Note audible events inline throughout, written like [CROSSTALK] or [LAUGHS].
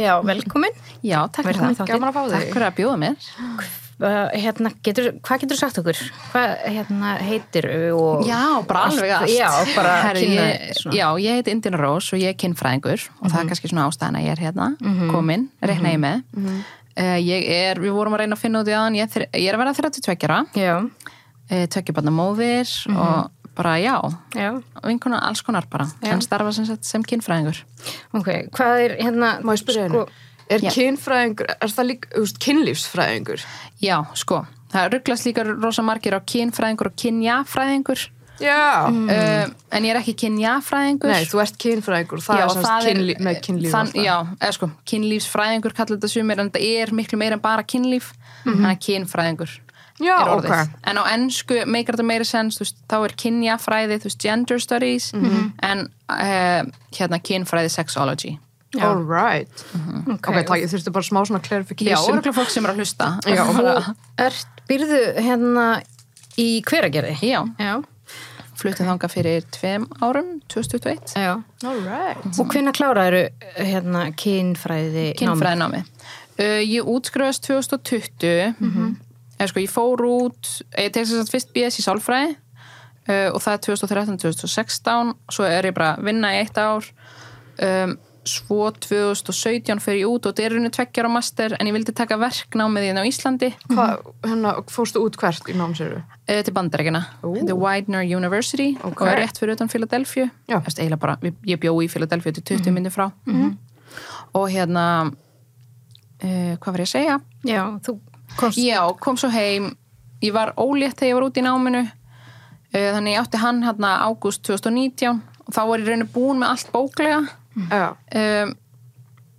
Já, velkomin. Já, takk fyrir það. Gaman að fá þig. Takk fyrir að bjóða mér. Hérna, getur, hvað getur þú sagt okkur? Hvað hérna, heitir og... Já, bara alveg allt. Já, bara Herri, kynna ég. Já, ég heiti Indina Rós og ég er kynfræðingur og það er kannski svona ástæðan að ég er hérna komin, reikna ég með. Uh, ég er, við vorum að reyna að finna út í aðan, ég, er ég er að vera 32 ára, Já, uh, tvekja barna móðir og bara já, já, vinkona alls konar bara, en starfa sem, sagt sem kynfræðingur. ok. Hvað er hérna... Má ég spyrja henni? Er Já. kynfræðingur, er það líka, þú veist, kynlífsfræðingur? Já, sko, það rugglast líka rosa margir á kynfræðingur og kynjafræðingur, Já. uh, en ég er ekki kynjafræðingur. Nei, þú ert kynfræðingur, það Já, er semst kynlíf, með kynlíf þann, það. Já, eða sko, kynlífsfræðingur kallar þetta sumir en þetta er miklu meira en bara kynlíf þannig að kynfræðingur Já, er orðið ok. en á ennsku meikar þetta meira sens þú veist, þá er kynjafræði, þú veist, gender studies en uh, hérna kynfræði sexology Já. All right. Ok, Ok, takk, ég þurfti bara smá svona Já, clarification. orðlega fólk sem er að hlusta Já, [LAUGHS] Bara- Ert, byrðu hérna í hveragerði? Já, Já. fluttu þanga fyrir tveim árum 2021 Já. All right. Og hvenær kláraðu hérna kynfræði kynfræðinámi uh, Ég útskrifast 2020 eða sko ég fór út ég tek þess að fyrst BS í sálfræði uh, og það er 2013-2016 svo er ég bara að vinna í eitt ár um, svo 2017 fer ég út og þetta er rauninu tveggjar á master en ég vildi taka verknámið hérna á Íslandi. Hvað, hérna, fórstu út hvert í námsöru? uh, til bandarækina er Widener University Ok. og er rétt fyrir utan Philadelphia. Já. Eftir, eiginlega bara, ég- bjó í Philadelphia til 20 mm frá. Og hérna uh, hvað var ég að segja? Já, þú komst... Já, kom svo heim. Ég var ólétt þegar ég var út í náminu. Uh, þannig ég átti hann hérna ágúst 2019 og þá var ég rauninu búin með allt bóklega. Já. um,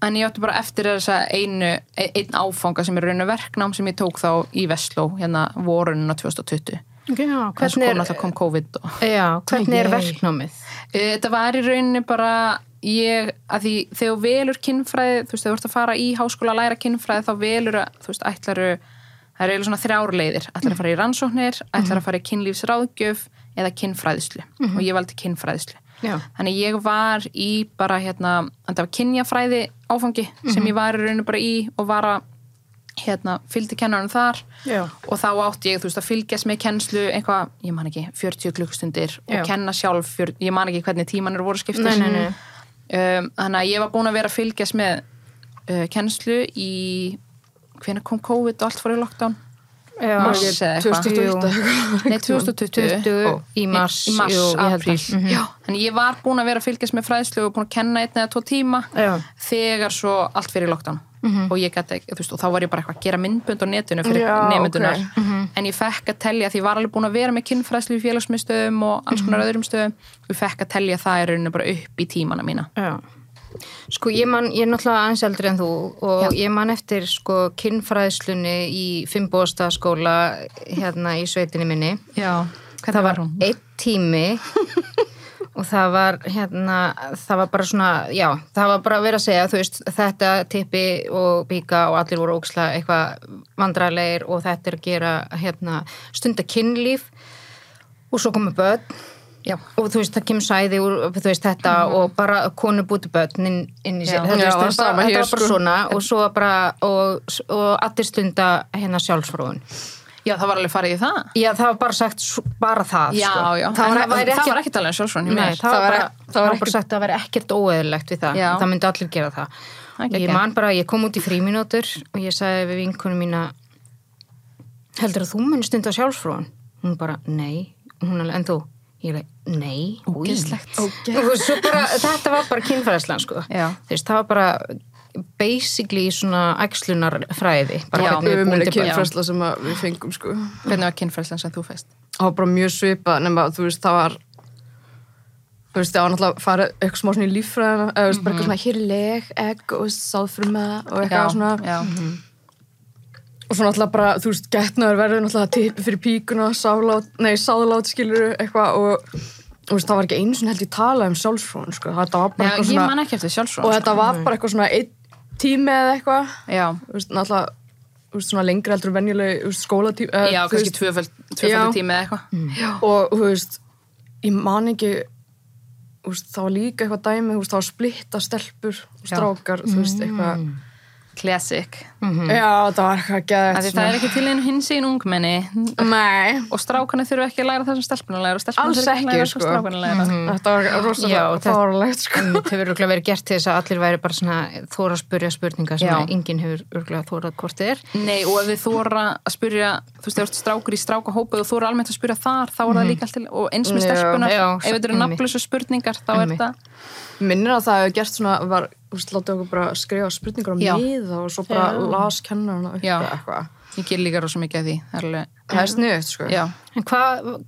en ég átti bara eftir þess að einu e- einn áfanga sem er rauninu verknám sem ég tók þá í Vestló hérna vorunina 2020 Já, en svo hvernig kom er, náttúrulega kom COVID og já, hvernig er verknámið? Uh, Þetta var í rauninni bara ég, að því þegar þú velur kynfræði, þú veist, þegar þú ert að fara í háskóla að læra kynfræði, þá velur að, þú veist, ætlaru það eru eiginlega svona þrjár leiðir. Ætlar að fara í rannsóknir, ætlar að fara í kynlífsráðgjöf eða kynfræðislu og ég valdi kynfræðislu Já. þannig ég var í bara hérna, þetta var kynjafræði áfangi sem ég var í rauninni bara í og var að hérna, fylgdi kennarinn þar. Já. og þá átti ég, þú veist, að fylgjast með kennslu eitthvað, ég man ekki, 40 klukkustundir og Já. kenna sjálf, ég man ekki hvernig tímanir voru skiptis Um, þannig að ég var búin að vera að fylgjast með uh, kennslu í hvenær kom COVID og allt fór í lockdown Já, Mars eða eitthvað. 2020 Nei, 2020 20 í mars, í mars, jú, apríl. Mhm. Já, þannig ég var búin að vera að fylgjast með fræðslu og búin að kenna einn eða tvo tíma Já. þegar svo allt fyrir lockdown og ég gæti, ekki- þú veist, og þá var ég bara eitthvað að gera myndbönd á netinu fyrir Já, nefndunar ok. en ég fekk að telja, því ég var alveg búin að vera með kynfræðslu í félagsmiðstöðum og alls konar öðrum stöðum og ég fekk að telja það í rauninu bara upp í tímana mína. Já. Sko ég man, ég er náttúrulega aðeins eldri en þú og ég man eftir sko kynfræðslunni í Finnbóstaskóla hérna í sveitinni minni. Já, Það var einn tími [LAUGHS] og það var hérna, það var bara svona, já, það var bara að vera að segja, þú veist, þetta tippi og bíka og allir voru óksla eitthvað vandræðlegir og þetta er að gera hérna stunda kynlíf og svo komu börn Já. og þú veist, það kemur sæði úr, veist, þetta og bara konu búti börn inn, inn í sér, Já. þetta, Já, veist, það þetta, var bara sko. svona og svo bara, og, og allir stunda hérna sjálfsfróðun. Já, það var alveg farið í það Já, það var bara sagt bara það, Já, sko. já, Það en var, það, væri það ekki, var ekki talað um sjálfsvon Nei, mér það, var bara, var- það var bara sagt að það væri ekkert óeðilegt við það. Já. Það myndi allir gera það. Það Ég man bara, ég kom út í fríminútur og ég sagði við vinkunum mína heldur að þú muni stunda sjálfsfróðan? Hún bara, nei. Hún alveg, en þú? Ég alveg, nei. svo bara, þetta var bara kynfæðislan, sko. Já. Veist, það var bara basically svona æxlunarfræði. Bara Já, hvernig kynfræsla sem að við fengum sko. Hvernig var kynfræðslan sem þú feist? það var bara mjög svipað nema þú veist það var þú veist það var náttúrulega að fara eitthvað smá svona í líffræðina eða þú veist bara eitthvað svona hér er leg, egg og sáðfruma og eitthvað svona. já. og svo náttúrulega bara þú veist getnaður verður náttúrulega tippi fyrir píkuna sáðlát, nei sáðlát skilur eitthvað og þú veist það var ekki einu sinni held ég tala um sjálfsfrón sko. Þetta var bara Já, eitthvað ég man ekki eftir sjálfsvon og þetta var bara eitthvað svona einn tími eða eitthvað. Já, náttúrulega veist svona lengri heldur en venjuleg skólatími eða, já kannski tvöfald Já. tími eða eitthvað. Og þú veist ég man ekki var líka eitthvað dæmi, var splitta stelpur og Já. strákar, þú veist, eitthvað classic Já, það var eitthvað gæðið því það er ekki til einn hins einn ungmenni Nei, og strákana þurfa ekki að læra það sem stelpuna læra og stelpuna Alls þurfa ekki að læra það sem sko. strákana læra þetta var Já, rosalega þetta- fárlegt sko. Það hefur örgulega verið gert til þess að allir væri bara svona þóra að spurja spurninga sem Já. enginn hefur örgulega þórað hvort þið er. Nei, og ef þið þóra að spyrja þú veist, ef þú ert strákur í strákahópu og þóra almennt að spyrja þar, þá er það líka allt til og eins með Já. stelpunar, Já, ef þetta eru nafnlösu spurningar, þá er það Minnir að það hefur gert svona var, úst, látið okkur bara skrifa spurningar á Já. miða og svo bara Já. las kennarna upp eitthvað ég ger líka rosa mikið af því er alveg, Það er sniðut, sko já, En hva,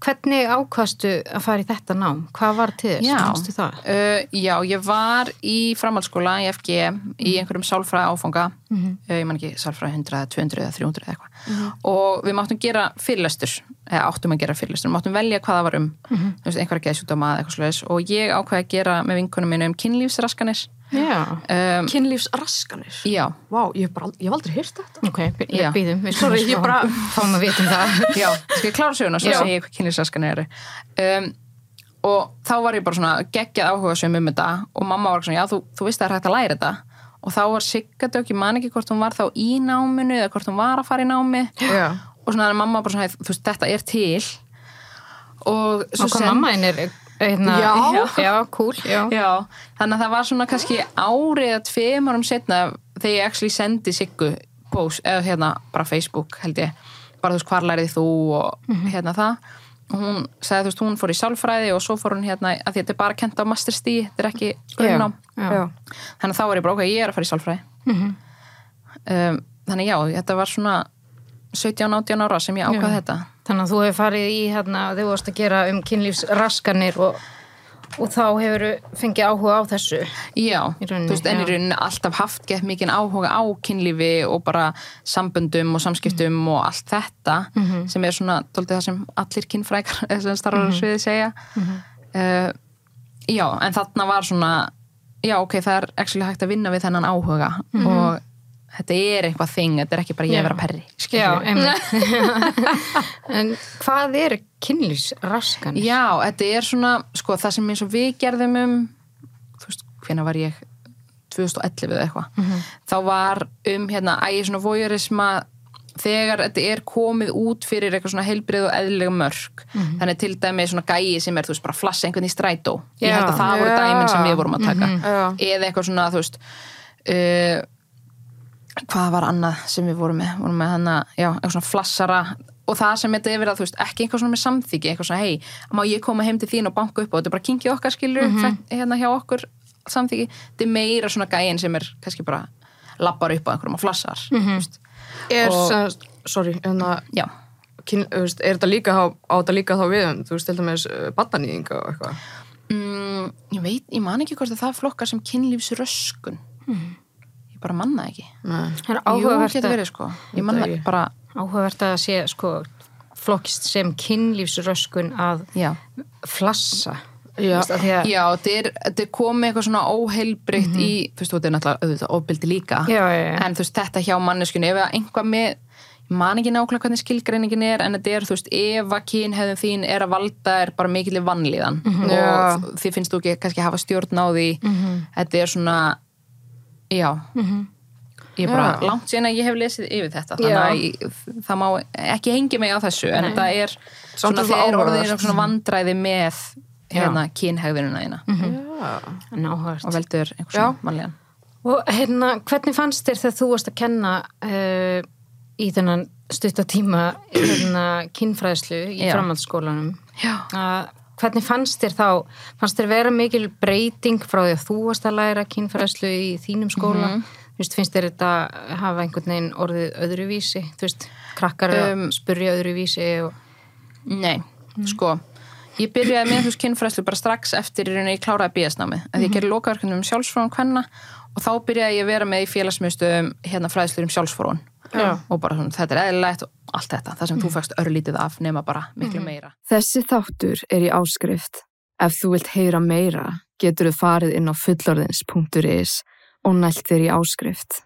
hvernig ákvastu að fara í þetta nám? Hvað var til þess? Já. Manstu það? Uh, já, ég var í framhaldsskóla í FG í einhverjum sálfræði áfanga uh, ég man ekki sálfræði 100 eða 200 eða 300 eða eitthvað og við máttum gera fyrirlestur eða áttum að gera fyrirlestur, við máttum velja hvað það var um þú veist, einhverja geðsjúkdóma eða eitthvað slags og ég ákvaði að gera með vinkunum mínu um kynlífsraskanir. Um, Kynlífsraskanir? Já, Vá, ég hef bara, ég hef aldrei hýrt þetta. Ok, ég býðum. Sorry, ég svo bara- Fáum að vita um það. [LAUGHS] já, skal ég klára söguna svo Já. segi ég hvað kynlífsraskanir eru. Um, og þá var ég bara svona geggjað áhuga sem um þetta og mamma var svona, já, þú, þú veist að það er hægt að læra þetta. Og þá var Siggadök, ég man ekki hvort hún var þá í náminu eða hvort hún var að fara í námi. Já, og svona mamma bara svona, þú veist, þetta er til. Og svo Og hvað mamma einn er, hérna, Já. já, cool, já. Já, þannig að það var svona kannski árið að tveim árum setna þegar ég actually sendi Siggu post, eða hérna bara Facebook held ég, bara þú veist hvar lærið þú og hérna það. Og hún sagði þú veist hún fór í sálfræði og svo fór hún hérna að því þetta er bara kent á masterstíð þetta er ekki já, þannig að þá var ég bara ok, ég er að fara í sálfræði. Um, þannig já, þetta var svona 17-18 ára sem ég ákvað þetta Þannig að þú hefur farið í hérna, þau varst að gera um kynlífsraskanir og, og þá hefur fengið áhuga á þessu. Já, rauninni, þú veist, en í rauninni alltaf haft gett mikið áhuga á kynlífi og bara samböndum og samskiptum og allt þetta Mhm. sem er svona, doldið það sem allir kynfrækar [LAUGHS] sem starfar Mhm. á sviði segja uh, Já, en þarna var svona já, ok, það er actually hægt að vinna við þennan áhuga og þetta er eitthvað þing, þetta er ekki bara ég Mhm. Að vera perri Já, [LAUGHS] en hvað er kynlífsraskanir? Já, þetta er svona, sko, það sem eins og við gerðum um, þú veist, hvenær var ég? 2011 eða eitthvað. Þá var um, hérna, ægi svona voyeurisma þegar þetta er komið út fyrir eitthvað svona heilbrið og eðlilega mörk. Þannig til dæmi svona gæi sem er, þú veist, bara flassa einhvern í strætó. Ég held að það voru Já. dæmin sem við vorum að taka. Já. eða eitthvað svona, þú veist uh, hvað var annað sem við vorum með, vorum með hana, já, eitthvað svona flassara og það sem þetta er verið að, þú veist, ekki eitthvað svona með samþyggi, eitthvað svona, hei, má ég koma heim til þín og banka upp og þetta? Er bara kinkið okkar skilur mm hérna hjá okkur samþyggi, þetta er meira svona gæin sem er kannski bara lappar upp á einhverjum og flassar mm -hmm. er Og- sorry, að já, kyn, veist, er þetta líka á, á þetta líka þá við þú veist, til dæmis uh, baddanýðing og eitthvað? Mm, ég veit, ég man ekki hvort að það flokkar sem kynlífsröskun. Ég bara manna ekki Nei. Það er áhugavert getur að, verið sko ég manna ekki. bara, áhugavert að sé sko, flokkist sem kynlífsröskun að já flassa. Já. Þú veist, af því að- Já, þetta er, er komið eitthvað svona óheilbritt í, þú veist, þetta er náttúrulega auðvitað ofbyldi líka, Mhm. Já, já, já. en þú veist, þetta hjá manneskunni, ef að einhvað með ég man ekki nákvæmlega hvernig skilgreiningin er en þetta er, þú veist, ef að kynhefðum þín er að valda er bara mikill vanlíðan Mhm. Já. og þið finnst þú ekki kannski hafa stjórn á því þetta er svona já ég er bara Já. langt síðan að ég hef lesið yfir þetta þannig Já. að ég, það má ekki hengi mig á þessu en Nei. þetta er svona það þegar er svona vandræði með hérna þína Já. En áhugavert. og veldur einhvers Já. svona mannlegan Og hérna, hvernig fannst þér þegar þú varst að kenna uh, í þennan stuttatíma hérna, kynfræðslu í framhaldsskólanum? Já. Hvernig fannst þér þá, fannst þér vera mikil breyting frá því að þú varst að læra kynfræðslu í þínum skóla? Mhm. Þú veist, finnst þér þetta hafa einhvern veginn orðið öðruvísi? Þú veist, krakkar um, spurja öðruvísi og... Nei, sko ég byrjaði með veist kynfræðslu bara strax eftir í rauninni ég kláraði BS-námi að því ég gerði lokaverkefni um sjálfsfróðan hvenna og þá byrjaði ég að vera með í félagsmyndstöðum hérna fræðslur um sjálfsfróðan Já. og bara svona, þetta er eðlilegt allt þetta, það sem þú fækst örlítið af nema bara miklu meira Þessi þáttur er í áskrift. Ef þú vilt heyra meira, getur þú farið inn á fullorðins.is og nælt þér í áskrift.